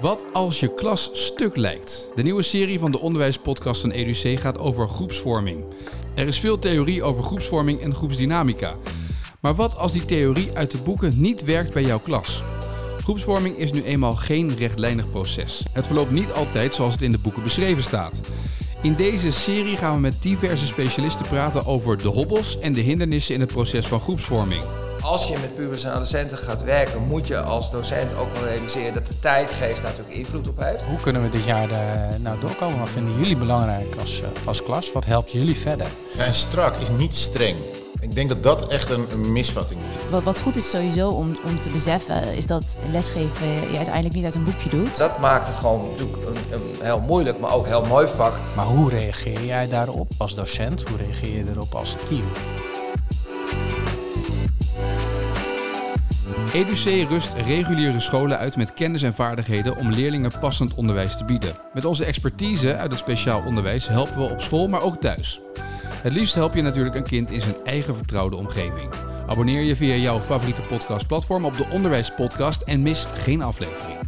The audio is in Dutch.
Wat als je klas stuk lijkt? De nieuwe serie van de onderwijspodcast van EduC gaat over groepsvorming. Er is veel theorie over groepsvorming en groepsdynamica. Maar wat als die theorie uit de boeken niet werkt bij jouw klas? Groepsvorming is nu eenmaal geen rechtlijnig proces. Het verloopt niet altijd zoals het in de boeken beschreven staat. In deze serie gaan we met diverse specialisten praten over de hobbels en de hindernissen in het proces van groepsvorming. Als je met pubers en adolescenten gaat werken, moet je als docent ook wel realiseren dat de tijdgeest daar natuurlijk invloed op heeft. Hoe kunnen we dit jaar uh, nou doorkomen? Wat vinden jullie belangrijk als, uh, als klas? Wat helpt jullie verder? Ja, en strak is niet streng. Ik denk dat dat echt een, een misvatting is. Wat, wat, goed is sowieso om, om te beseffen, is dat lesgeven je uiteindelijk niet uit een boekje doet. Dat maakt het gewoon natuurlijk een, een heel moeilijk, maar ook heel mooi vak. Maar hoe reageer jij daarop als docent? Hoe reageer je erop als team? EduC rust reguliere scholen uit met kennis en vaardigheden om leerlingen passend onderwijs te bieden. Met onze expertise uit het speciaal onderwijs helpen we op school, maar ook thuis. Het liefst help je natuurlijk een kind in zijn eigen vertrouwde omgeving. Abonneer je via jouw favoriete podcastplatform op de Onderwijspodcast en mis geen aflevering.